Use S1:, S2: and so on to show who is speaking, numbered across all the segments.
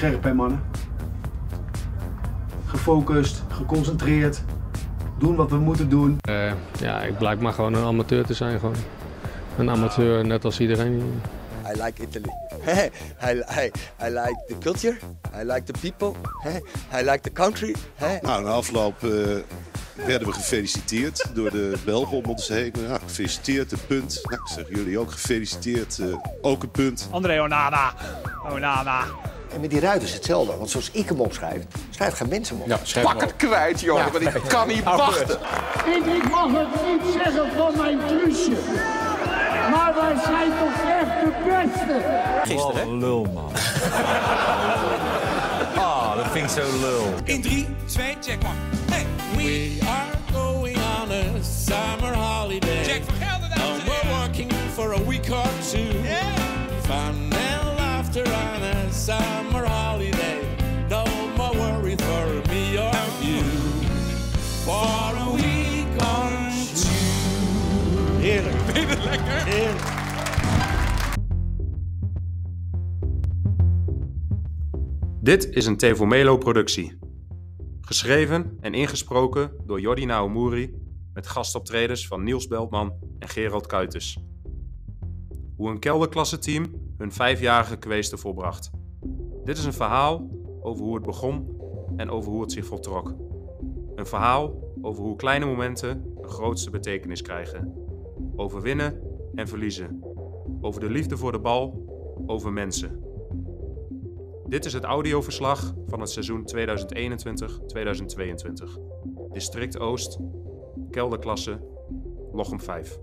S1: scherp hè mannen. Gefocust, geconcentreerd. Doen wat we moeten doen.
S2: Uh, ja, ik blijk maar gewoon een amateur te zijn. Gewoon. Een amateur, net als iedereen.
S3: I like Italy. I, I, I like the culture. I like the people. I like the country.
S4: Nou, na afloop uh, werden we gefeliciteerd door de Belgen om ons heen. Ja, gefeliciteerd, een punt. Nou, ik zeg jullie ook gefeliciteerd, uh, ook een punt.
S5: André Onana. Onana.
S6: En met die ruiters hetzelfde. Want zoals ik hem opschrijf, schrijft geen mensen hem op.
S7: Ja, Pak het kwijt, joh. Ja. Want ik kan niet wachten.
S8: Ik, ik mag het niet zeggen van mijn klusje. Maar wij zijn toch echt de beste.
S9: Gisteren, hè? lul, man. Ah, dat vind ik zo lul.
S10: In 3, 2, check maar. Hey.
S11: We are going on a summer holiday.
S10: Jack van Gelder, dames en
S11: We're working for a week or two.
S10: Yeah.
S11: Fun and laughter
S12: Dit is een Tevomelo productie. Geschreven en ingesproken door Jordi Naomuri met gastoptredens van Niels Beltman en Gerald Kuitens. Hoe een kelderklasseteam hun vijfjarige kweeste volbracht. Dit is een verhaal over hoe het begon en over hoe het zich voltrok. Een verhaal over hoe kleine momenten de grootste betekenis krijgen. Over winnen en verliezen. Over de liefde voor de bal, over mensen. Dit is het audioverslag van het seizoen 2021-2022. District Oost, kelderklasse, Lochem 5.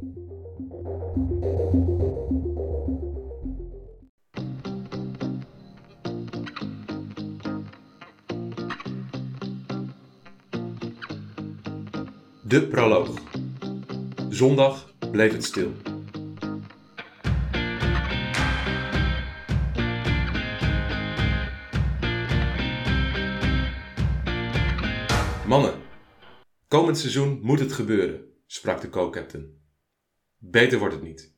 S13: De proloog. Zondag bleef het stil. Mannen, komend seizoen moet het gebeuren, sprak de co-captain. Beter wordt het niet.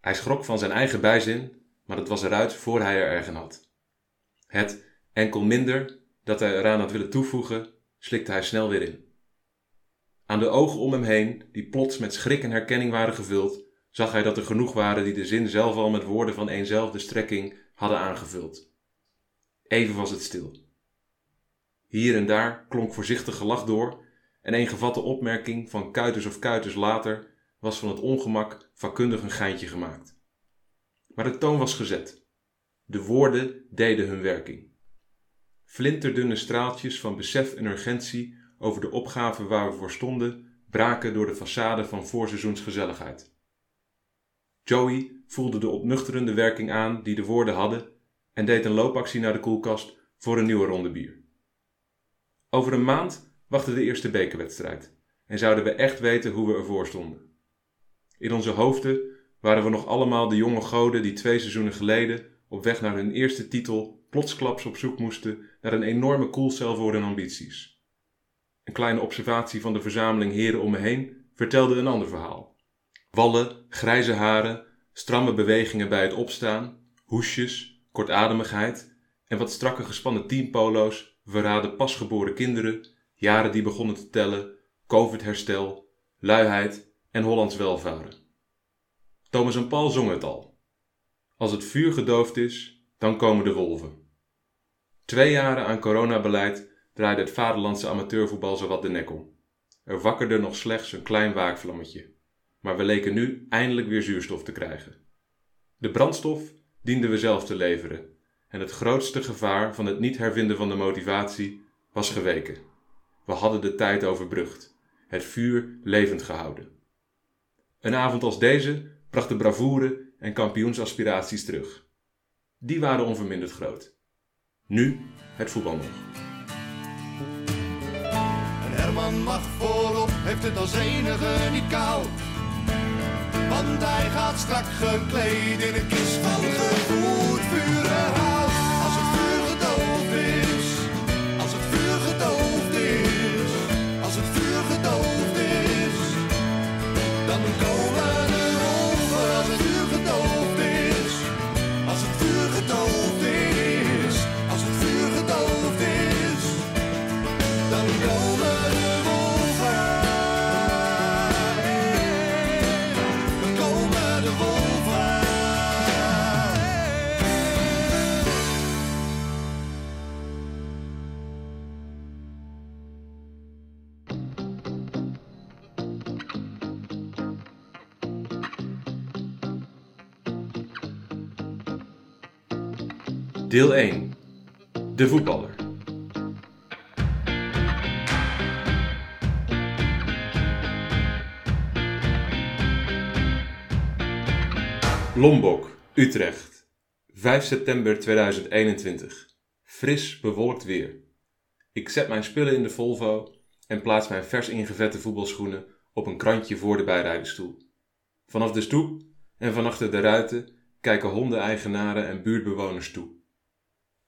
S13: Hij schrok van zijn eigen bijzin, maar het was eruit voor hij er erg had. Het enkel minder dat hij eraan had willen toevoegen, slikte hij snel weer in. Aan de ogen om hem heen, die plots met schrik en herkenning waren gevuld, zag hij dat er genoeg waren die de zin zelf al met woorden van eenzelfde strekking hadden aangevuld. Even was het stil. Hier en daar klonk voorzichtig gelach door en een gevatte opmerking van kuiters of kuiters later was van het ongemak vakkundig een geintje gemaakt. Maar de toon was gezet. De woorden deden hun werking. Flinterdunne straaltjes van besef en urgentie over de opgave waar we voor stonden braken door de façade van voorseizoensgezelligheid. Joey voelde de opnuchterende werking aan die de woorden hadden en deed een loopactie naar de koelkast voor een nieuwe ronde bier. Over een maand wachtte de eerste bekerwedstrijd en zouden we echt weten hoe we ervoor stonden. In onze hoofden waren we nog allemaal de jonge goden die twee seizoenen geleden op weg naar hun eerste titel plotsklaps op zoek moesten naar een enorme koelcel voor hun ambities. Een kleine observatie van de verzameling heren om me heen vertelde een ander verhaal. Wallen, grijze haren, stramme bewegingen bij het opstaan, hoesjes, kortademigheid en wat strakke gespannen teampolo's verraden pasgeboren kinderen, jaren die begonnen te tellen, COVID-herstel, luiheid en Hollands welvaren. Thomas en Paul zongen het al. Als het vuur gedoofd is, dan komen de wolven. Twee jaren aan coronabeleid draaide het vaderlandse amateurvoetbal zowat de nek om. Er wakkerde nog slechts een klein waakvlammetje, maar we leken nu eindelijk weer zuurstof te krijgen. De brandstof dienden we zelf te leveren en het grootste gevaar van het niet hervinden van de motivatie was geweken. We hadden de tijd overbrugd, het vuur levend gehouden. Een avond als deze bracht de bravoure en kampioensaspiraties terug. Die waren onverminderd groot. Nu het voetbal nog.
S14: Herman mag voorop, heeft het als enige niet koud. Want hij gaat strak gekleed in een kist van dan komen
S13: Deel 1. De voetballer. Lombok, Utrecht. 5 september 2021. Fris bewolkt weer. Ik zet mijn spullen in de Volvo en plaats mijn vers ingevette voetbalschoenen op een krantje voor de bijrijdersstoel. Vanaf de stoep en van achter de ruiten kijken hondeneigenaren en buurtbewoners toe.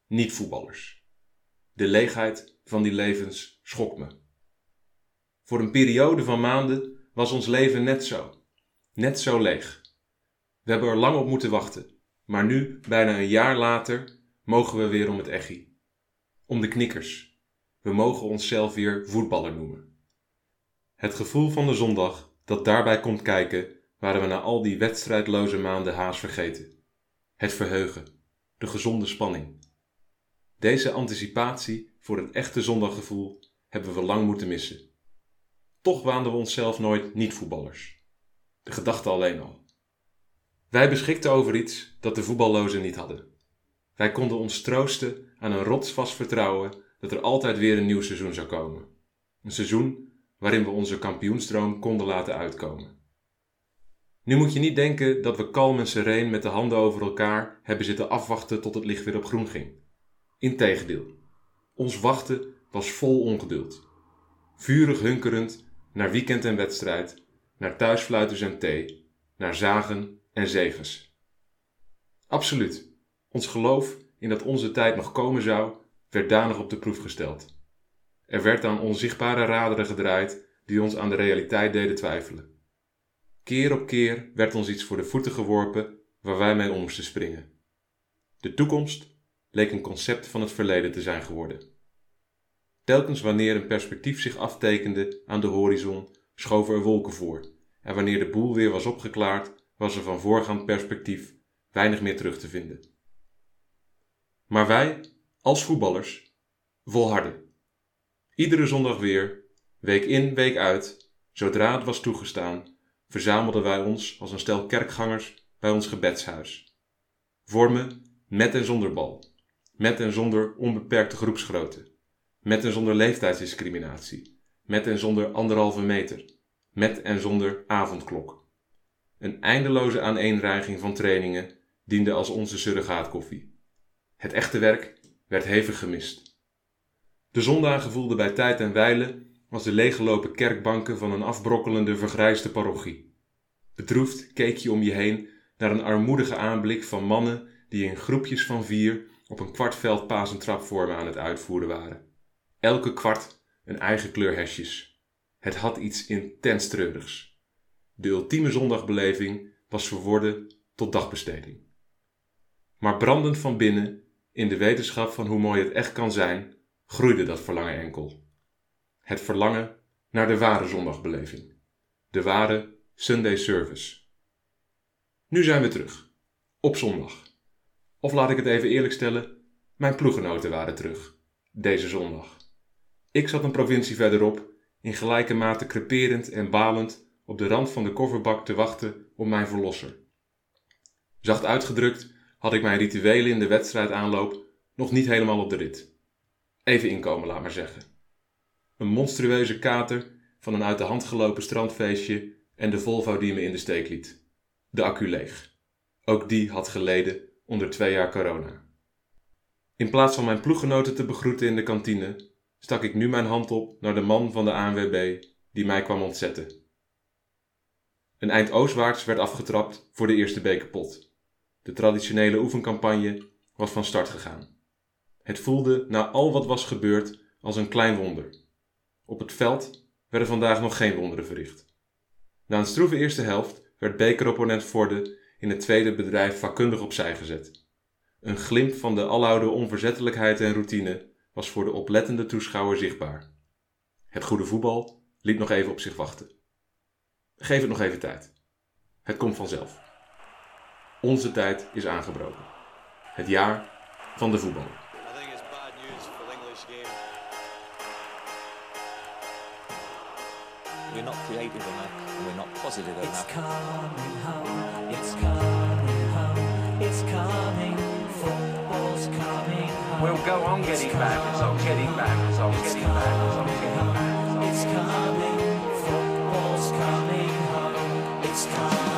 S13: Niet voetballers. De leegheid van die levens schokt me. Voor een periode van maanden was ons leven net zo. Net zo leeg. We hebben er lang op moeten wachten, maar nu, bijna een jaar later, mogen we weer om het echi. Om de knikkers. We mogen onszelf weer voetballer noemen. Het gevoel van de zondag dat daarbij komt kijken, waren we na al die wedstrijdloze maanden haast vergeten. Het verheugen, de gezonde spanning. Deze anticipatie voor een echte zondaggevoel hebben we lang moeten missen. Toch waanden we onszelf nooit niet-voetballers. De gedachte alleen al. Wij beschikten over iets dat de voetballozen niet hadden. Wij konden ons troosten aan een rotsvast vertrouwen dat er altijd weer een nieuw seizoen zou komen. Een seizoen waarin we onze kampioenstroom konden laten uitkomen. Nu moet je niet denken dat we kalm en sereen met de handen over elkaar hebben zitten afwachten tot het licht weer op groen ging. Integendeel, ons wachten was vol ongeduld. Vurig hunkerend naar weekend en wedstrijd, naar thuisfluiters en thee, naar zagen en zegens. Absoluut, ons geloof in dat onze tijd nog komen zou, werd danig op de proef gesteld. Er werd aan onzichtbare raderen gedraaid die ons aan de realiteit deden twijfelen. Keer op keer werd ons iets voor de voeten geworpen waar wij mee om moesten springen. De toekomst leek een concept van het verleden te zijn geworden. Telkens wanneer een perspectief zich aftekende aan de horizon, schoven er wolken voor, en wanneer de boel weer was opgeklaard, was er van voorgaand perspectief weinig meer terug te vinden. Maar wij, als voetballers, volharden. Iedere zondag weer, week in, week uit, zodra het was toegestaan, verzamelden wij ons als een stel kerkgangers bij ons gebedshuis. Vormen met en zonder bal, met en zonder onbeperkte groepsgrootte, met en zonder leeftijdsdiscriminatie, met en zonder anderhalve meter, met en zonder avondklok. Een eindeloze aaneenreiging van trainingen diende als onze surrogaatkoffie. Het echte werk werd hevig gemist. De zondagen voelden bij tijd en wijle als de leeggelopen kerkbanken van een afbrokkelende vergrijsde parochie. Bedroefd keek je om je heen naar een armoedige aanblik van mannen die in groepjes van vier op een kwartveld pasentrapvormen aan het uitvoeren waren. Elke kwart een eigen kleur hesjes. Het had iets intens treurigs. De ultieme zondagbeleving was verworden tot dagbesteding. Maar brandend van binnen, in de wetenschap van hoe mooi het echt kan zijn, groeide dat verlangen enkel. Het verlangen naar de ware zondagbeleving. De ware Sunday service. Nu zijn we terug. Op zondag. Of laat ik het even eerlijk stellen, mijn ploegenoten waren terug. Deze zondag. Ik zat een provincie verderop, in gelijke mate creperend en balend op de rand van de kofferbak te wachten op mijn verlosser. Zacht uitgedrukt had ik mijn rituelen in de wedstrijdaanloop nog niet helemaal op de rit. Even inkomen, laat maar zeggen. Een monstrueuze kater van een uit de hand gelopen strandfeestje en de Volvo die me in de steek liet. De accu leeg. Ook die had geleden onder twee jaar corona. In plaats van mijn ploeggenoten te begroeten in de kantine, stak ik nu mijn hand op naar de man van de ANWB die mij kwam ontzetten. Een eind oostwaarts werd afgetrapt voor de eerste bekerpot. De traditionele oefencampagne was van start gegaan. Het voelde na al wat was gebeurd als een klein wonder. Op het veld werden vandaag nog geen wonderen verricht. Na een stroeve eerste helft werd bekeropponent Vorde in het tweede bedrijf vakkundig opzij gezet. Een glimp van de aloude onverzettelijkheid en routine was voor de oplettende toeschouwer zichtbaar. Het goede voetbal liet nog even op zich wachten. Geef het nog even tijd. Het komt vanzelf. Onze tijd is aangebroken. Het jaar van de voetbal.
S15: We're not creative enough. We're not positive enough.
S16: It's coming. It's coming home. It's coming. Football's coming. We'll go on getting back, on getting back, on getting back, on getting back. It's coming, football's coming home. It's coming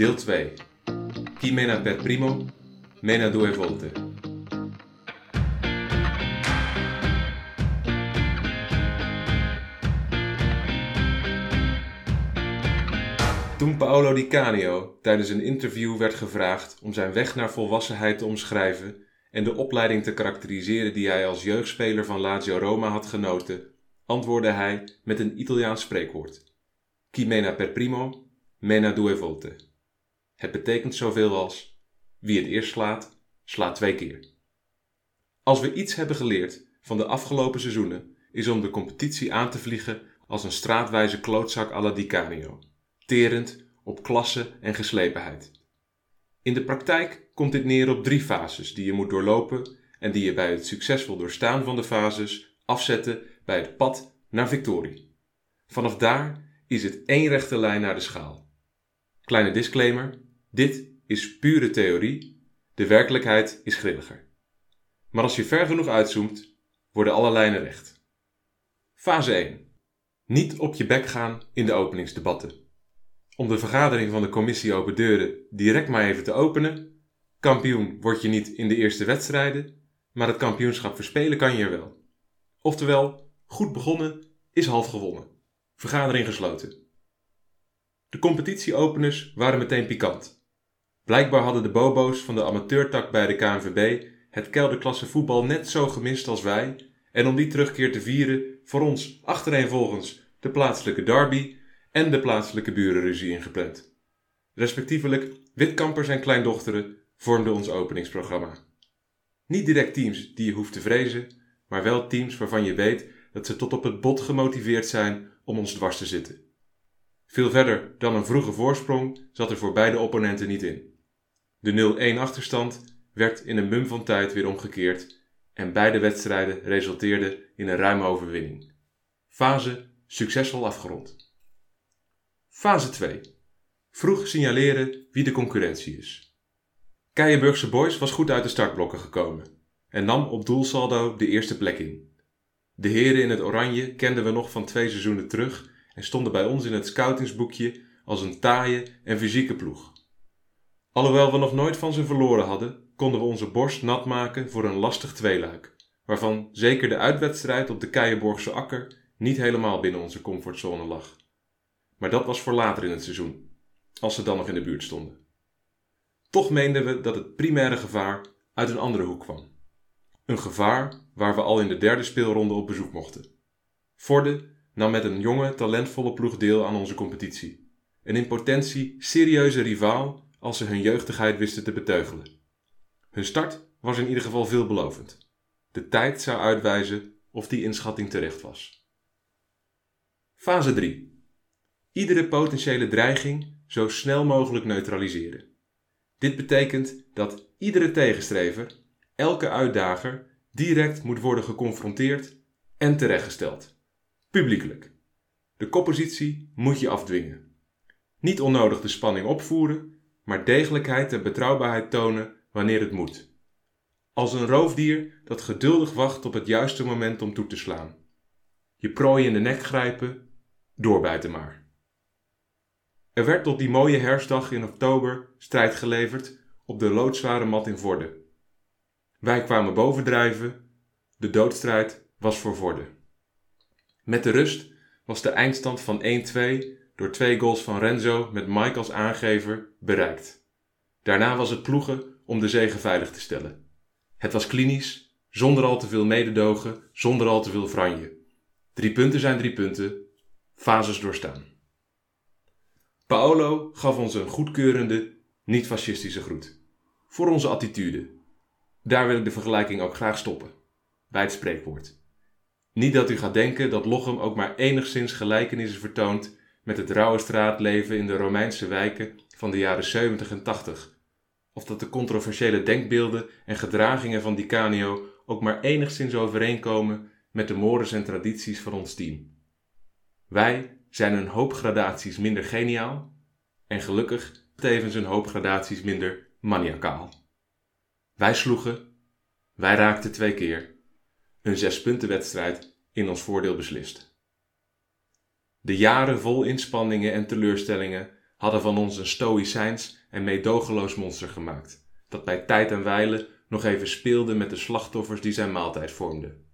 S13: Deel 2. Chi mena per primo, mena due volte. Toen Paolo Di Canio tijdens een interview werd gevraagd om zijn weg naar volwassenheid te omschrijven en de opleiding te karakteriseren die hij als jeugdspeler van Lazio Roma had genoten, antwoordde hij met een Italiaans spreekwoord. Chi mena per primo, mena due volte. Het betekent zoveel als wie het eerst slaat, slaat twee keer. Als we iets hebben geleerd van de afgelopen seizoenen, is om de competitie aan te vliegen als een straatwijze klootzak à la terend op klasse en geslepenheid. In de praktijk komt dit neer op drie fases die je moet doorlopen en die je bij het succesvol doorstaan van de fases afzetten bij het pad naar victorie. Vanaf daar is het één rechte lijn naar de schaal. Kleine disclaimer: dit is pure theorie, de werkelijkheid is grilliger. Maar als je ver genoeg uitzoomt, worden alle lijnen recht. Fase 1. Niet op je bek gaan in de openingsdebatten. Om de vergadering van de commissie Open Deuren direct maar even te openen. Kampioen word je niet in de eerste wedstrijden, maar het kampioenschap verspelen kan je er wel. Oftewel, goed begonnen is half gewonnen. Vergadering gesloten. De competitieopeners waren meteen pikant. Blijkbaar hadden de bobo's van de amateurtak bij de KNVB het kelderklasse voetbal net zo gemist als wij en om die terugkeer te vieren voor ons achtereenvolgens de plaatselijke derby en de plaatselijke burenruzie ingepland. Respectievelijk Witkampers en Kleindochteren vormden ons openingsprogramma. Niet direct teams die je hoeft te vrezen, maar wel teams waarvan je weet dat ze tot op het bot gemotiveerd zijn om ons dwars te zitten. Veel verder dan een vroege voorsprong zat er voor beide opponenten niet in. De 0-1 achterstand werd in een mum van tijd weer omgekeerd en beide wedstrijden resulteerden in een ruime overwinning. Fase succesvol afgerond. Fase 2. Vroeg signaleren wie de concurrentie is. Keienburgse Boys was goed uit de startblokken gekomen en nam op doelsaldo de eerste plek in. De heren in het oranje kenden we nog van twee seizoenen terug en stonden bij ons in het scoutingsboekje als een taaie en fysieke ploeg. Alhoewel we nog nooit van ze verloren hadden, konden we onze borst nat maken voor een lastig tweeluik, waarvan zeker de uitwedstrijd op de Keienborgse akker niet helemaal binnen onze comfortzone lag. Maar dat was voor later in het seizoen, als ze dan nog in de buurt stonden. Toch meenden we dat het primaire gevaar uit een andere hoek kwam. Een gevaar waar we al in de derde speelronde op bezoek mochten. Vorde nam met een jonge, talentvolle ploeg deel aan onze competitie. Een in potentie serieuze rivaal als ze hun jeugdigheid wisten te beteugelen. Hun start was in ieder geval veelbelovend. De tijd zou uitwijzen of die inschatting terecht was. Fase 3. Iedere potentiële dreiging zo snel mogelijk neutraliseren. Dit betekent dat iedere tegenstrever, elke uitdager, direct moet worden geconfronteerd en terechtgesteld. Publiekelijk. De koppositie moet je afdwingen. Niet onnodig de spanning opvoeren, maar degelijkheid en betrouwbaarheid tonen wanneer het moet. Als een roofdier dat geduldig wacht op het juiste moment om toe te slaan. Je prooi in de nek grijpen, doorbijten maar. Er werd tot die mooie herfstdag in oktober strijd geleverd op de loodzware mat in Vorde. Wij kwamen bovendrijven, de doodstrijd was voor Vorde. Met de rust was de eindstand van 1-2 door twee goals van Renzo met Mike als aangever bereikt. Daarna was het ploegen om de zege veilig te stellen. Het was klinisch, zonder al te veel mededogen, zonder al te veel franje. Drie punten zijn drie punten, fases doorstaan. Paolo gaf ons een goedkeurende, niet-fascistische groet. Voor onze attitude. Daar wil ik de vergelijking ook graag stoppen. Bij het spreekwoord. Niet dat u gaat denken dat Lochem ook maar enigszins gelijkenissen vertoont met het rauwe straatleven in de Romeinse wijken van de jaren 70 en 80. Of dat de controversiële denkbeelden en gedragingen van Di Canio ook maar enigszins overeenkomen met de mores en tradities van ons team. Wij zijn een hoop gradaties minder geniaal en gelukkig tevens een hoop gradaties minder maniacaal. Wij sloegen, wij raakten twee keer, een zespuntenwedstrijd in ons voordeel beslist. De jaren vol inspanningen en teleurstellingen hadden van ons een stoïcijns en meedogenloos monster gemaakt, dat bij tijd en wijle nog even speelde met de slachtoffers die zijn maaltijd vormden.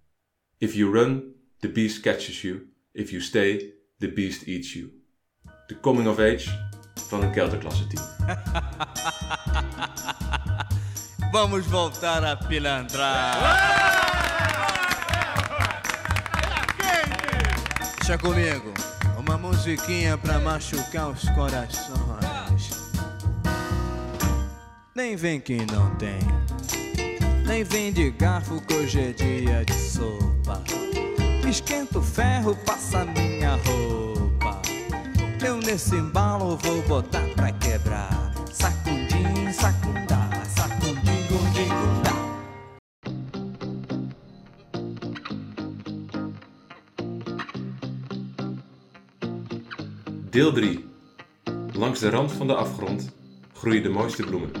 S13: If you run, the beast catches you. If you stay, the beast eats you. De coming of age van een kelderklasse team.
S17: Vamos voltar a pilantrar. Deixa comigo. Musiquinha pra machucar os corações. Nem vem que não tem. Nem vem de garfo que hoje é dia de sopa. Esquenta o ferro, passa minha roupa. Eu nesse embalo vou botar pra quebrar. Sacundim, sacundá,
S13: Deel 3. Langs de rand van de afgrond groeien de mooiste bloemen.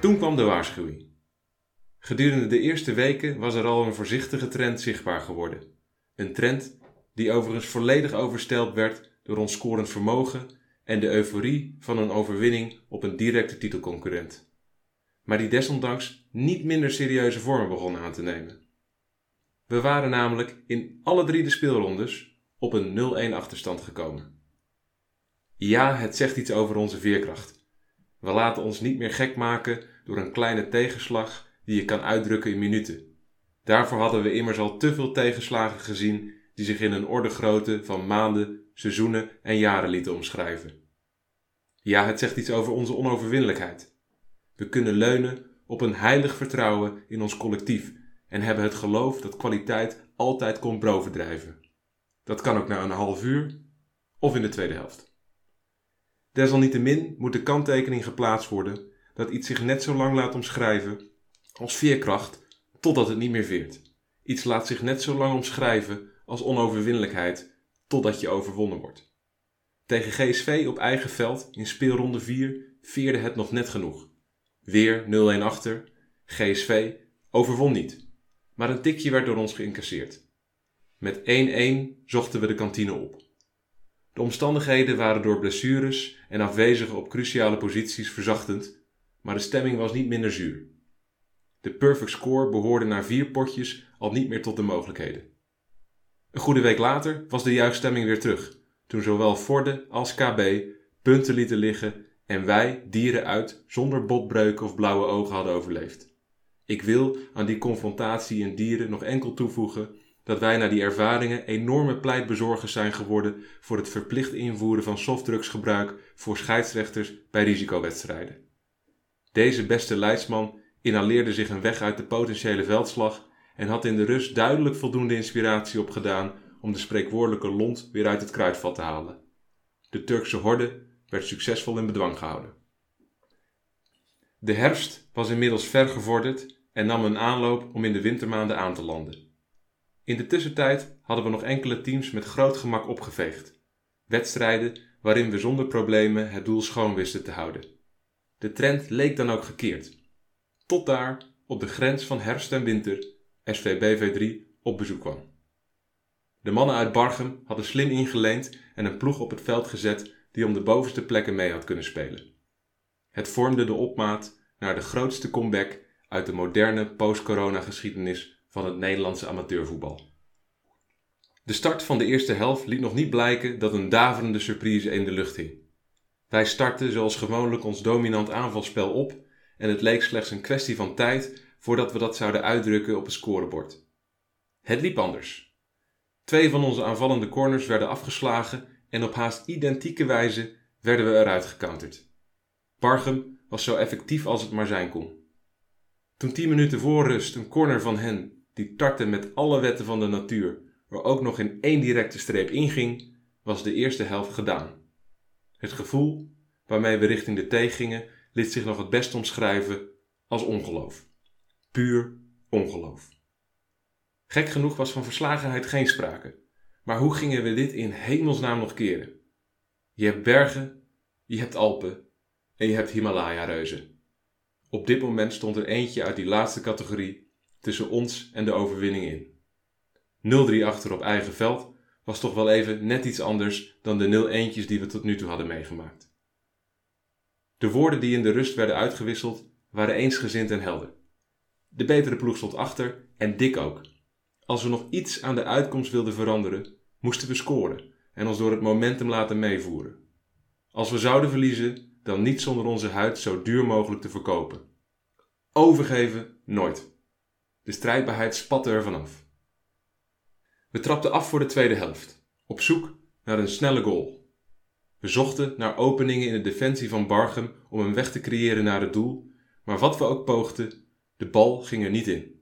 S13: Toen kwam de waarschuwing. Gedurende de eerste weken was er al een voorzichtige trend zichtbaar geworden. Een trend die overigens volledig overstelpt werd door ons scorend vermogen en de euforie van een overwinning op een directe titelconcurrent. Maar die desondanks niet minder serieuze vormen begon aan te nemen. We waren namelijk in alle drie de speelrondes op een 0-1 achterstand gekomen. Ja, het zegt iets over onze veerkracht. We laten ons niet meer gek maken door een kleine tegenslag die je kan uitdrukken in minuten. Daarvoor hadden we immers al te veel tegenslagen gezien die zich in een orde grootte van maanden, seizoenen en jaren lieten omschrijven. Ja, het zegt iets over onze onoverwinnelijkheid. We kunnen leunen op een heilig vertrouwen in ons collectief en hebben het geloof dat kwaliteit altijd komt bovendrijven. Dat kan ook na een half uur of in de tweede helft. Desalniettemin moet de kanttekening geplaatst worden dat iets zich net zo lang laat omschrijven als veerkracht totdat het niet meer veert. Iets laat zich net zo lang omschrijven als onoverwinnelijkheid totdat je overwonnen wordt. Tegen GSV op eigen veld in speelronde 4 veerde het nog net genoeg. Weer 0-1 achter. GSV overwon niet, maar een tikje werd door ons geïncasseerd. Met 1-1 zochten we de kantine op. De omstandigheden waren door blessures en afwezigen op cruciale posities verzachtend, maar de stemming was niet minder zuur. De perfect score behoorde na vier potjes al niet meer tot de mogelijkheden. Een goede week later was de juichstemming weer terug, toen zowel Forde als KB punten lieten liggen en wij dieren uit zonder botbreuken of blauwe ogen hadden overleefd. Ik wil aan die confrontatie in dieren nog enkel toevoegen dat wij na die ervaringen enorme pleitbezorgers zijn geworden voor het verplicht invoeren van softdrugsgebruik voor scheidsrechters bij risicowedstrijden. Deze beste leidsman inhaleerde zich een weg uit de potentiële veldslag en had in de rust duidelijk voldoende inspiratie opgedaan om de spreekwoordelijke lont weer uit het kruidvat te halen. De Turkse horde werd succesvol in bedwang gehouden. De herfst was inmiddels ver gevorderd en nam een aanloop om in de wintermaanden aan te landen. In de tussentijd hadden we nog enkele teams met groot gemak opgeveegd. Wedstrijden waarin we zonder problemen het doel schoon wisten te houden. De trend leek dan ook gekeerd. Tot daar, op de grens van herfst en winter, SVBV3 op bezoek kwam. De mannen uit Bargem hadden slim ingeleend en een ploeg op het veld gezet die om de bovenste plekken mee had kunnen spelen. Het vormde de opmaat naar de grootste comeback uit de moderne post-corona geschiedenis van het Nederlandse amateurvoetbal. De start van de eerste helft liet nog niet blijken dat een daverende surprise in de lucht hing. Wij startten zoals gewoonlijk ons dominant aanvalspel op en het leek slechts een kwestie van tijd voordat we dat zouden uitdrukken op het scorebord. Het liep anders. Twee van onze aanvallende corners werden afgeslagen en op haast identieke wijze werden we eruit gecounterd. Bargem was zo effectief als het maar zijn kon. Toen 10 minuten voor rust een corner van hen, die tartte met alle wetten van de natuur, er ook nog in één directe streep inging, was de eerste helft gedaan. Het gevoel waarmee we richting de thee gingen, liet zich nog het best omschrijven als ongeloof. Puur ongeloof. Gek genoeg was van verslagenheid geen sprake. Maar hoe gingen we dit in hemelsnaam nog keren? Je hebt bergen, je hebt Alpen en je hebt Himalaya-reuzen. Op dit moment stond er eentje uit die laatste categorie tussen ons en de overwinning in. 0-3 achter op eigen veld was toch wel even net iets anders dan de 0 eentjes die we tot nu toe hadden meegemaakt. De woorden die in de rust werden uitgewisseld waren eensgezind en helder. De betere ploeg stond achter en dik ook. Als we nog iets aan de uitkomst wilden veranderen, moesten we scoren en ons door het momentum laten meevoeren. Als we zouden verliezen, dan niet zonder onze huid zo duur mogelijk te verkopen. Overgeven nooit. De strijdbaarheid spatte er vanaf. We trapten af voor de tweede helft, op zoek naar een snelle goal. We zochten naar openingen in de defensie van Bargem om een weg te creëren naar het doel, maar wat we ook poogden, de bal ging er niet in.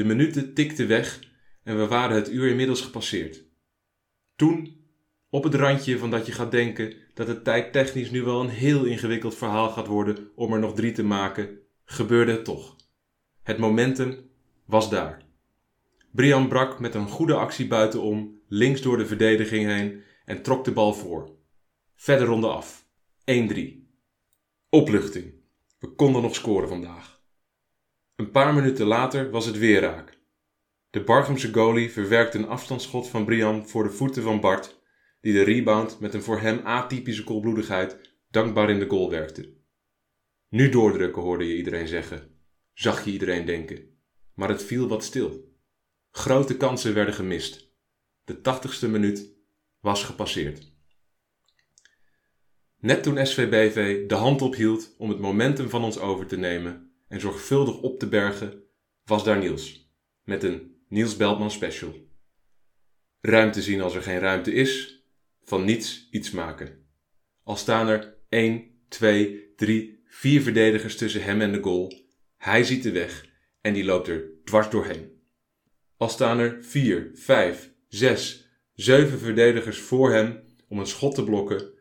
S13: De minuten tikten weg en we waren het uur inmiddels gepasseerd. Toen, op het randje van dat je gaat denken dat het tijdtechnisch nu wel een heel ingewikkeld verhaal gaat worden om er nog drie te maken, gebeurde het toch. Het momentum was daar. Brian brak met een goede actie buitenom, links door de verdediging heen en trok de bal voor. Verder ronde af. 1-3. Opluchting. We konden nog scoren vandaag. Een paar minuten later was het weer raak. De Bargemse goalie verwerkte een afstandsschot van Brian voor de voeten van Bart, die de rebound met een voor hem atypische koelbloedigheid dankbaar in de goal werkte. Nu doordrukken hoorde je iedereen zeggen, zag je iedereen denken, maar het viel wat stil. Grote kansen werden gemist. De tachtigste minuut was gepasseerd. Net toen SVBV de hand ophield om het momentum van ons over te nemen en zorgvuldig op te bergen, was daar Niels, met een Niels Beltman special. Ruimte zien als er geen ruimte is, van niets iets maken. Al staan er 1, 2, 3, 4 verdedigers tussen hem en de goal, hij ziet de weg en die loopt er dwars doorheen. Al staan er 4, 5, 6, 7 verdedigers voor hem om een schot te blokken,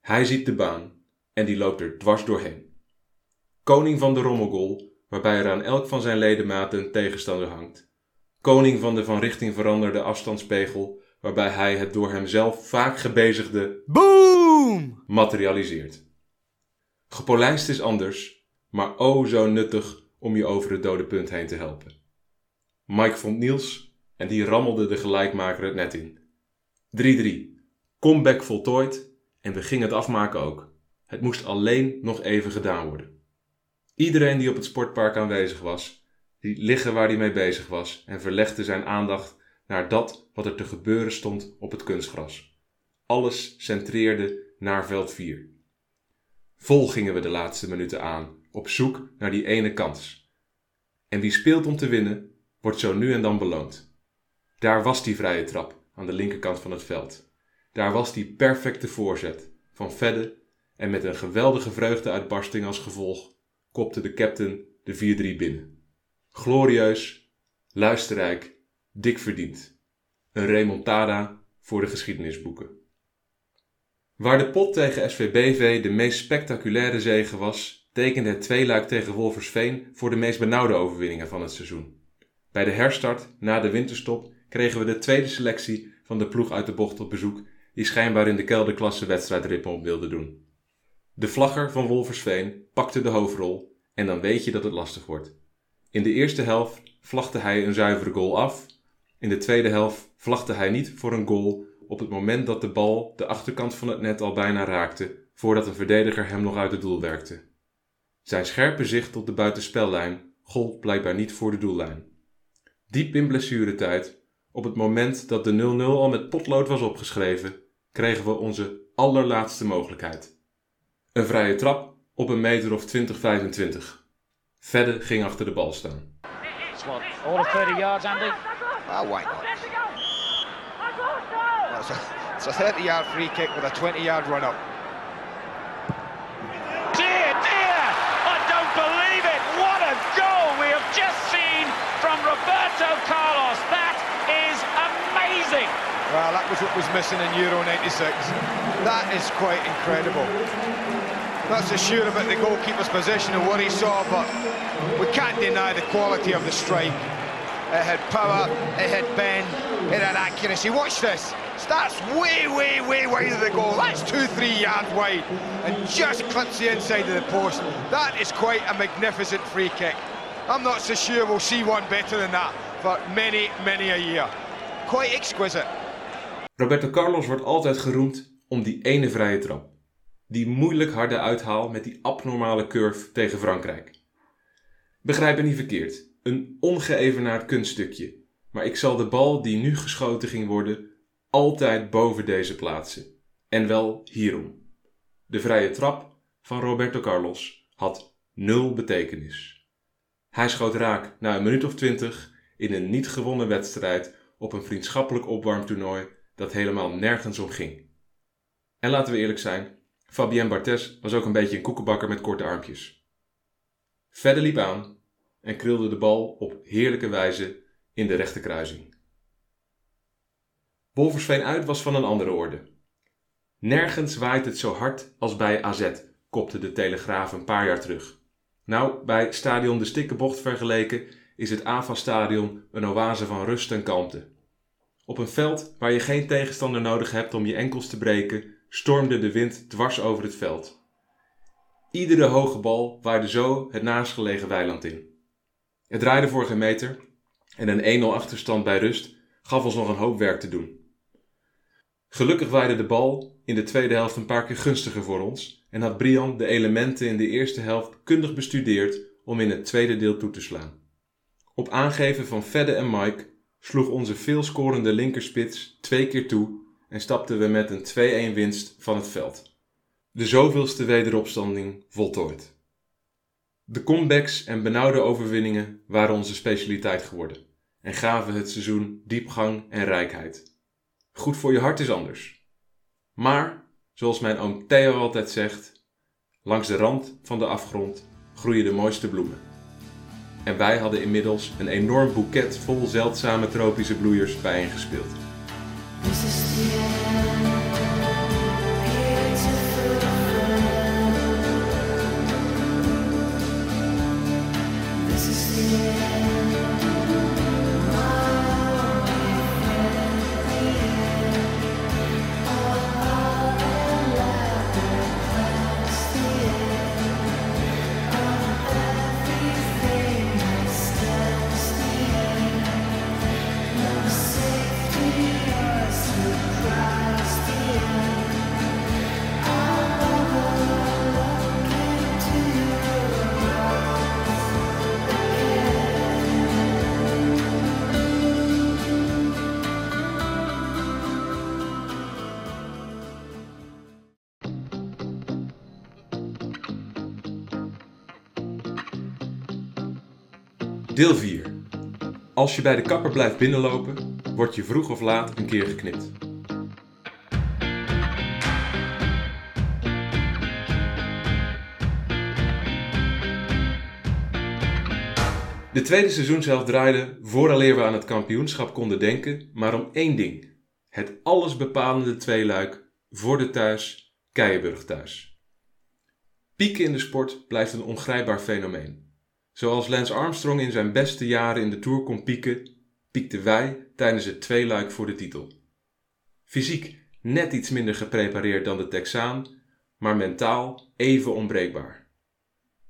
S13: hij ziet de baan en die loopt er dwars doorheen. Koning van de rommelgoal, waarbij er aan elk van zijn ledematen een tegenstander hangt. Koning van de van richting veranderde afstandspegel, waarbij hij het door hemzelf vaak gebezigde BOOM materialiseert. Gepolijst is anders, maar o zo nuttig om je over het dode punt heen te helpen. Mike vond Niels en die rammelde de gelijkmaker het net in. 3-3. Comeback voltooid en we gingen het afmaken ook. Het moest alleen nog even gedaan worden. Iedereen die op het sportpark aanwezig was, liet liggen waar hij mee bezig was en verlegde zijn aandacht naar dat wat er te gebeuren stond op het kunstgras. Alles centreerde naar veld 4. Vol gingen we de laatste minuten aan, op zoek naar die ene kans. En wie speelt om te winnen, wordt zo nu en dan beloond. Daar was die vrije trap aan de linkerkant van het veld. Daar was die perfecte voorzet van Vedde en met een geweldige vreugdeuitbarsting als gevolg kopte de captain de 4-3 binnen. Glorieus, luisterrijk, dik verdiend. Een remontada voor de geschiedenisboeken. Waar de pot tegen SVBV de meest spectaculaire zege was, tekende het tweeluik tegen Wolversveen voor de meest benauwde overwinningen van het seizoen. Bij de herstart, na de winterstop, kregen we de tweede selectie van de ploeg uit de bocht op bezoek, die schijnbaar in de kelderklasse wedstrijdritme op wilde doen. De vlagger van Wolversveen pakte de hoofdrol en dan weet je dat het lastig wordt. In de eerste helft vlagde hij een zuivere goal af. In de tweede helft vlagde hij niet voor een goal op het moment dat de bal de achterkant van het net al bijna raakte, voordat een verdediger hem nog uit het doel werkte. Zijn scherpe zicht op de buitenspellijn gold blijkbaar niet voor de doellijn. Diep in blessuretijd, op het moment dat de 0-0 al met potlood was opgeschreven, kregen we onze allerlaatste mogelijkheid. Een vrije trap op een meter of 20, 25. Verder ging achter de bal staan.
S18: All of 30 yards, Andy?
S6: Oh, why not? A, it's a 30 yard free kick with a 20 yard run up.
S18: Dear, dear! I don't believe it! What a goal we have just seen from Roberto Carlos!
S19: That is amazing! Well, that was what was missing in Euro 96. That is quite incredible. Not so sure about the goalkeeper's position and what he saw, but we can't deny the quality of the strike. It had power, it had bend, it had accuracy. Watch this. Starts way, way, way wide of the goal. That's two, three yards wide and just clips the inside of the post. That is quite a magnificent free kick. I'm not so sure we'll see one better than that for many, many a year. Quite exquisite.
S13: Roberto Carlos wordt altijd geroemd om die ene vrije trap. Die moeilijk harde uithaal met die abnormale curve tegen Frankrijk. Begrijp me niet verkeerd, een ongeëvenaard kunststukje. Maar ik zal de bal die nu geschoten ging worden altijd boven deze plaatsen. En wel hierom. De vrije trap van Roberto Carlos had nul betekenis. Hij schoot raak na een minuut of twintig in een niet gewonnen wedstrijd op een vriendschappelijk opwarmtoernooi dat helemaal nergens om ging. En laten we eerlijk zijn, Fabien Barthez was ook een beetje een koekenbakker met korte armpjes. Verder liep aan en krulde de bal op heerlijke wijze in de rechte kruising. Wolversveen uit was van een andere orde. Nergens waait het zo hard als bij AZ, kopte de Telegraaf een paar jaar terug. Nou, bij stadion De Stikkebocht vergeleken is het AVA-stadion een oase van rust en kalmte. Op een veld waar je geen tegenstander nodig hebt om je enkels te breken, stormde de wind dwars over het veld. Iedere hoge bal waaide zo het naastgelegen weiland in. Het draaide voor meter en een 1-0 achterstand bij rust gaf ons nog een hoop werk te doen. Gelukkig waaide de bal in de tweede helft een paar keer gunstiger voor ons en had Brian de elementen in de eerste helft kundig bestudeerd om in het tweede deel toe te slaan. Op aangeven van Fedde en Mike sloeg onze veelscorende linkerspits twee keer toe en stapten we met een 2-1 winst van het veld. De zoveelste wederopstanding voltooid. De comebacks en benauwde overwinningen waren onze specialiteit geworden en gaven het seizoen diepgang en rijkheid. Goed voor je hart is anders. Maar, zoals mijn oom Theo altijd zegt, langs de rand van de afgrond groeien de mooiste bloemen. En wij hadden inmiddels een enorm boeket vol zeldzame tropische bloeiers bijeengespeeld. Deel Als je bij de kapper blijft binnenlopen, word je vroeg of laat een keer geknipt. De tweede seizoenshelft draaide vooraleer we aan het kampioenschap konden denken, maar om één ding. Het allesbepalende tweeluik voor de thuis, Keienburg thuis. Pieken in de sport blijft een ongrijpbaar fenomeen. Zoals Lance Armstrong in zijn beste jaren in de Tour kon pieken, piekten wij tijdens het tweeluik voor de titel. Fysiek net iets minder geprepareerd dan de Texaan, maar mentaal even onbreekbaar.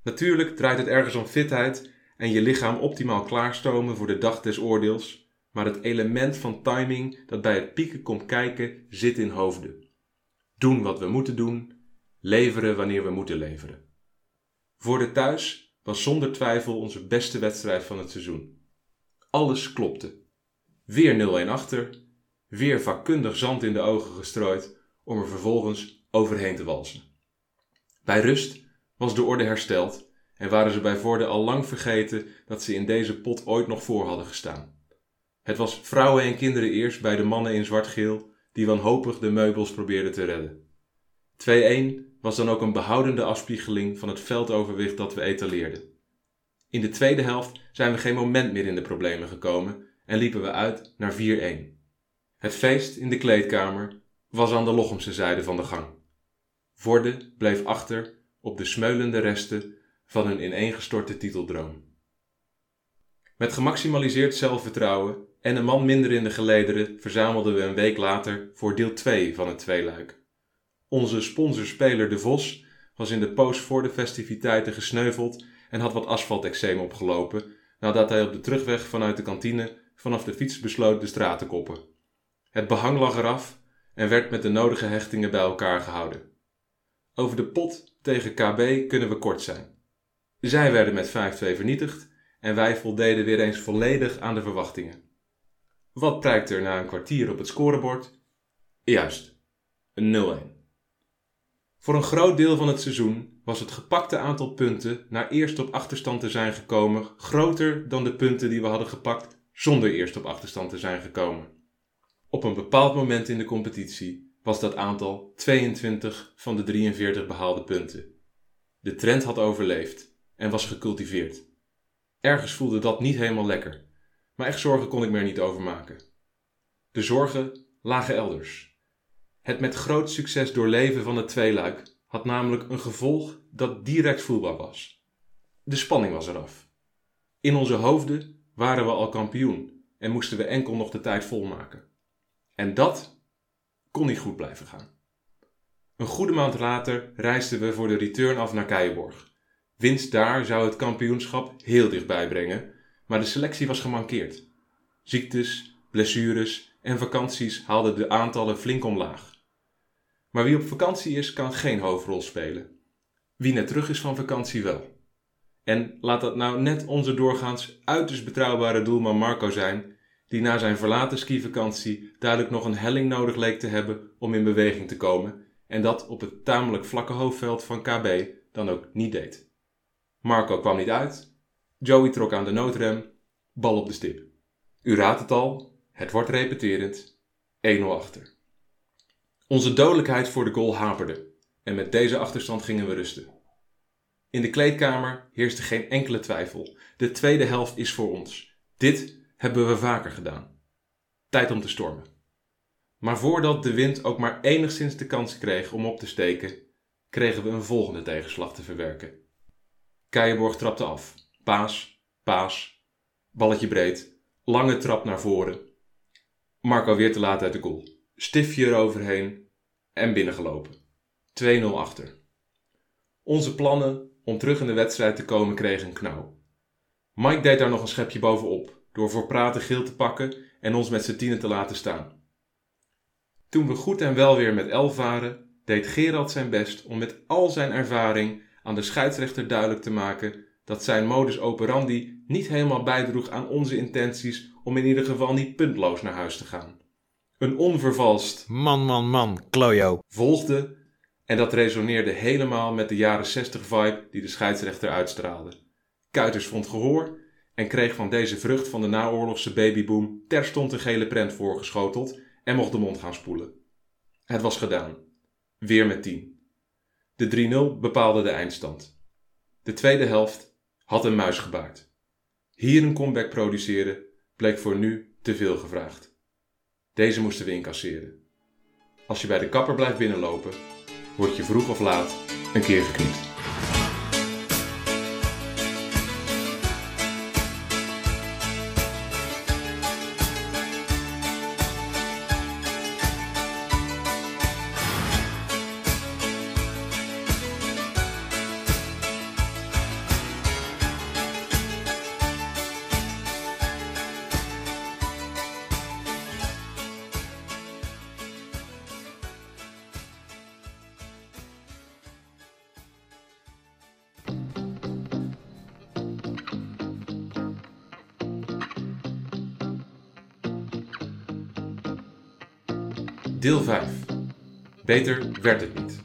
S13: Natuurlijk draait het ergens om fitheid en je lichaam optimaal klaarstomen voor de dag des oordeels, maar het element van timing dat bij het pieken komt kijken zit in hoofden. Doen wat we moeten doen, leveren wanneer we moeten leveren. Voor de thuis was zonder twijfel onze beste wedstrijd van het seizoen. Alles klopte. Weer 0-1 achter, weer vakkundig zand in de ogen gestrooid om er vervolgens overheen te walsen. Bij rust was de orde hersteld en waren ze bij Voorde al lang vergeten dat ze in deze pot ooit nog voor hadden gestaan. Het was vrouwen en kinderen eerst bij de mannen in zwart-geel die wanhopig de meubels probeerden te redden. 2-1 was dan ook een behoudende afspiegeling van het veldoverwicht dat we etaleerden. In de tweede helft zijn we geen moment meer in de problemen gekomen en liepen we uit naar 4-1. Het feest in de kleedkamer was aan de Lochemse zijde van de gang. Vorde bleef achter op de smeulende resten van hun ineengestorte titeldroom. Met gemaximaliseerd zelfvertrouwen en een man minder in de gelederen verzamelden we een week later voor deel 2 van het tweeluik. Onze sponsorspeler De Vos was in de poos voor de festiviteiten gesneuveld en had wat asfalteczeem opgelopen nadat hij op de terugweg vanuit de kantine vanaf de fiets besloot de straat te koppen. Het behang lag eraf en werd met de nodige hechtingen bij elkaar gehouden. Over de pot tegen KB kunnen we kort zijn. Zij werden met 5-2 vernietigd en wij voldeden weer eens volledig aan de verwachtingen. Wat prijkt er na een kwartier op het scorebord? Juist, een 0-1. Voor een groot deel van het seizoen was het gepakte aantal punten na eerst op achterstand te zijn gekomen groter dan de punten die we hadden gepakt zonder eerst op achterstand te zijn gekomen. Op een bepaald moment in de competitie was dat aantal 22 van de 43 behaalde punten. De trend had overleefd en was gecultiveerd. Ergens voelde dat niet helemaal lekker, maar echt zorgen kon ik me er niet over maken. De zorgen lagen elders. Het met groot succes doorleven van het tweeluik had namelijk een gevolg dat direct voelbaar was. De spanning was eraf. In onze hoofden waren we al kampioen en moesten we enkel nog de tijd volmaken. En dat kon niet goed blijven gaan. Een goede maand later reisden we voor de return af naar Keijenborg. Winst daar zou het kampioenschap heel dichtbij brengen, maar de selectie was gemankeerd. Ziektes, blessures en vakanties haalden de aantallen flink omlaag. Maar wie op vakantie is, kan geen hoofdrol spelen. Wie net terug is van vakantie wel. En laat dat nou net onze doorgaans uiterst betrouwbare doelman Marco zijn, die na zijn verlaten skivakantie duidelijk nog een helling nodig leek te hebben om in beweging te komen en dat op het tamelijk vlakke hoofdveld van KB dan ook niet deed. Marco kwam niet uit, Joey trok aan de noodrem, bal op de stip. U raadt het al, het wordt repeterend, 1-0 achter. Onze dodelijkheid voor de goal haperde en met deze achterstand gingen we rusten. In de kleedkamer heerste geen enkele twijfel. De tweede helft is voor ons. Dit hebben we vaker gedaan. Tijd om te stormen. Maar voordat de wind ook maar enigszins de kans kreeg om op te steken, kregen we een volgende tegenslag te verwerken. Keijenborg trapte af. Paas, paas, balletje breed, lange trap naar voren. Marco weer te laat uit de goal. Stiftje eroverheen en binnengelopen. 2-0 achter. Onze plannen om terug in de wedstrijd te komen kregen een knauw. Mike deed daar nog een schepje bovenop, door voor praten geel te pakken en ons met z'n tienen te laten staan. Toen we goed en wel weer met elf waren, deed Gerald zijn best om met al zijn ervaring aan de scheidsrechter duidelijk te maken dat zijn modus operandi niet helemaal bijdroeg aan onze intenties om in ieder geval niet puntloos naar huis te gaan. Een onvervalst
S20: Man, man, man, klojo.
S13: volgde en dat resoneerde helemaal met de jaren 60 vibe die de scheidsrechter uitstraalde. Kuiters vond gehoor en kreeg van deze vrucht van de naoorlogse babyboom terstond een gele prent voorgeschoteld en mocht de mond gaan spoelen. Het was gedaan. Weer met 10. De 3-0 bepaalde de eindstand. De tweede helft had een muis gebaard. Hier een comeback produceren bleek voor nu te veel gevraagd. Deze moesten we incasseren. Als je bij de kapper blijft binnenlopen, word je vroeg of laat een keer geknipt. Deel 5. Beter werd het niet.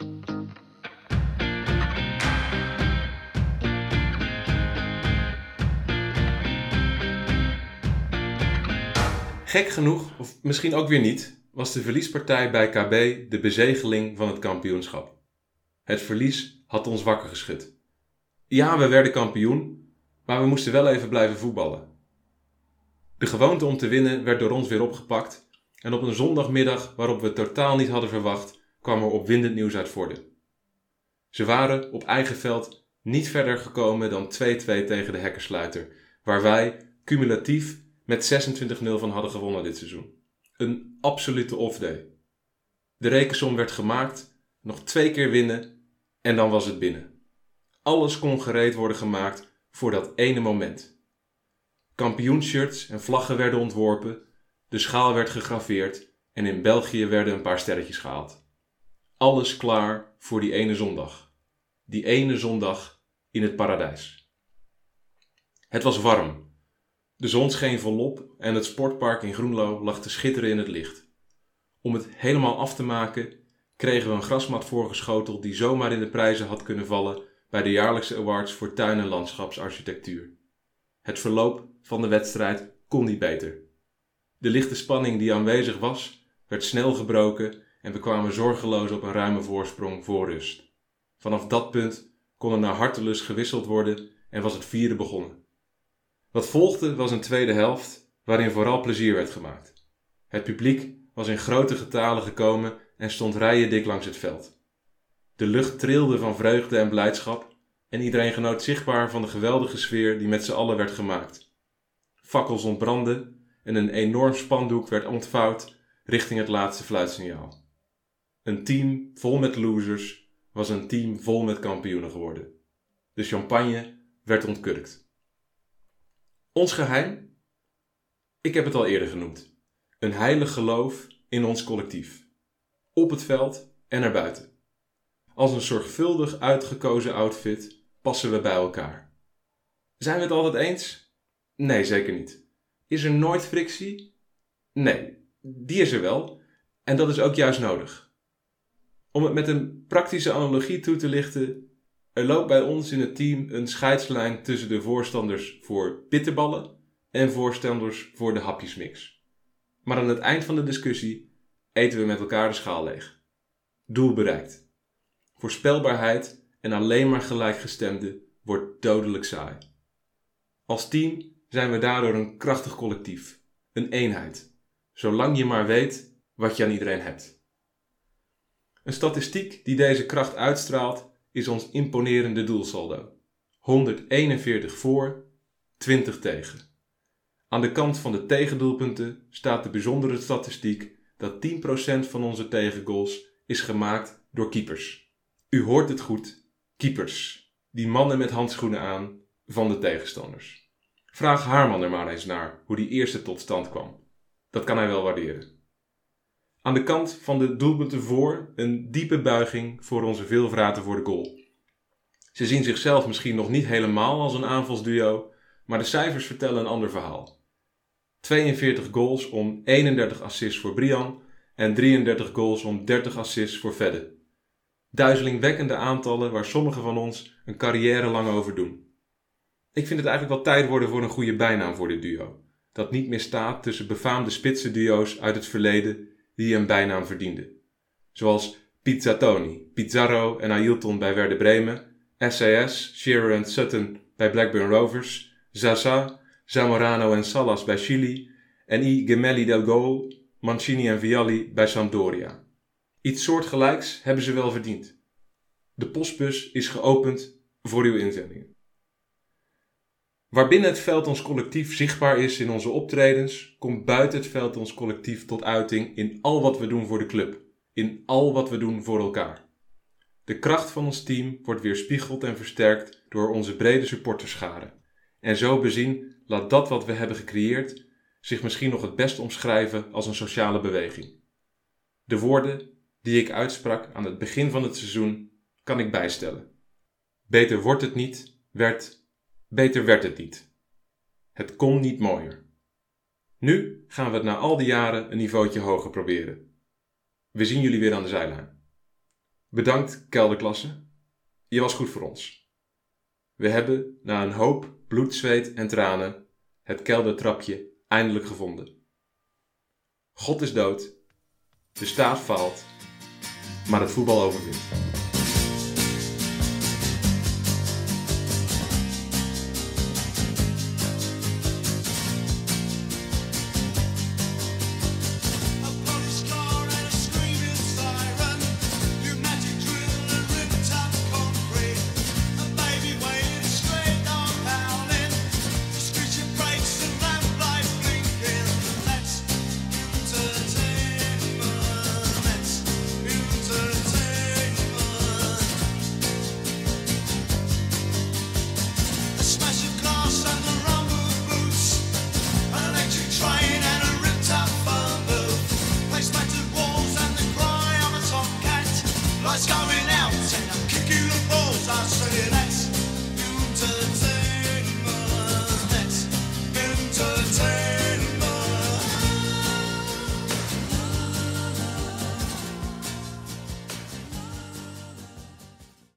S13: Gek genoeg, of misschien ook weer niet, was de verliespartij bij KB de bezegeling van het kampioenschap. Het verlies had ons wakker geschud. Ja, we werden kampioen, maar we moesten wel even blijven voetballen. De gewoonte om te winnen werd door ons weer opgepakt En op een zondagmiddag waarop we totaal niet hadden verwacht, kwam er opwindend nieuws uit Vorden. Ze waren op eigen veld niet verder gekomen dan 2-2 tegen de hekkersluiter, waar wij cumulatief met 26-0 van hadden gewonnen dit seizoen. Een absolute off-day. De rekensom werd gemaakt, nog twee keer winnen en dan was het binnen. Alles kon gereed worden gemaakt voor dat ene moment. Kampioenshirts en vlaggen werden ontworpen, de schaal werd gegraveerd en in België werden een paar sterretjes gehaald. Alles klaar voor die ene zondag. Die ene zondag in het paradijs. Het was warm. De zon scheen volop en het sportpark in Groenlo lag te schitteren in het licht. Om het helemaal af te maken kregen we een grasmat voorgeschoteld die zomaar in de prijzen had kunnen vallen bij de jaarlijkse awards voor tuin- en landschapsarchitectuur. Het verloop van de wedstrijd kon niet beter. De lichte spanning die aanwezig was, werd snel gebroken en we kwamen zorgeloos op een ruime voorsprong voor rust. Vanaf dat punt kon er naar hartelust gewisseld worden en was het vierde begonnen. Wat volgde was een tweede helft waarin vooral plezier werd gemaakt. Het publiek was in grote getalen gekomen en stond rijen dik langs het veld. De lucht trilde van vreugde en blijdschap en iedereen genoot zichtbaar van de geweldige sfeer die met z'n allen werd gemaakt. Fakkels ontbrandden en een enorm spandoek werd ontvouwd richting het laatste fluitsignaal. Een team vol met losers was een team vol met kampioenen geworden. De champagne werd ontkurkt. Ons geheim? Ik heb het al eerder genoemd. Een heilig geloof in ons collectief. Op het veld en erbuiten. Als een zorgvuldig uitgekozen outfit passen we bij elkaar. Zijn we het altijd eens? Nee, zeker niet. Is er nooit frictie? Nee, die is er wel. En dat is ook juist nodig. Om het met een praktische analogie toe te lichten, er loopt bij ons in het team een scheidslijn tussen de voorstanders voor bitterballen en voorstanders voor de hapjesmix. Maar aan het eind van de discussie eten we met elkaar de schaal leeg. Doel bereikt. Voorspelbaarheid en alleen maar gelijkgestemde wordt dodelijk saai. Als team zijn we daardoor een krachtig collectief, een eenheid, zolang je maar weet wat je aan iedereen hebt. Een statistiek die deze kracht uitstraalt is ons imponerende doelsaldo. 141 voor, 20 tegen. Aan de kant van de tegendoelpunten staat de bijzondere statistiek dat 10% van onze tegengoals is gemaakt door keepers. U hoort het goed, keepers. Die mannen met handschoenen aan van de tegenstanders. Vraag Haarman er maar eens naar hoe die eerste tot stand kwam. Dat kan hij wel waarderen. Aan de kant van de doelpunten voor een diepe buiging voor onze veelvraten voor de goal. Ze zien zichzelf misschien nog niet helemaal als een aanvalsduo, maar de cijfers vertellen een ander verhaal. 42 goals om 31 assists voor Brian en 33 goals om 30 assists voor Vedde. Duizelingwekkende aantallen waar sommigen van ons een carrière lang over doen. Ik vind het eigenlijk wel tijd worden voor een goede bijnaam voor dit duo. Dat niet meer staat tussen befaamde spitsenduo's uit het verleden die een bijnaam verdienden. Zoals Pizzatoni, Pizarro en Ailton bij Werder Bremen, SAS, Shearer en Sutton bij Blackburn Rovers, Zaza, Zamorano en Salas bij Chili en I Gemelli del Gol, Mancini en Vialli bij Sampdoria. Iets soortgelijks hebben ze wel verdiend. De postbus is geopend voor uw inzendingen. Waarbinnen het veld ons collectief zichtbaar is in onze optredens, komt buiten het veld ons collectief tot uiting in al wat we doen voor de club, in al wat we doen voor elkaar. De kracht van ons team wordt weerspiegeld en versterkt door onze brede supporterschade. En zo bezien laat dat wat we hebben gecreëerd zich misschien nog het best omschrijven als een sociale beweging. De woorden die ik uitsprak aan het begin van het seizoen kan ik bijstellen. Beter wordt het niet, werd, beter werd het niet. Het kon niet mooier. Nu gaan we het na al die jaren een niveautje hoger proberen. We zien jullie weer aan de zijlijn. Bedankt, kelderklasse. Je was goed voor ons. We hebben, na een hoop bloed, zweet en tranen, het keldertrapje eindelijk gevonden. God is dood, de staat faalt, maar het voetbal overwint.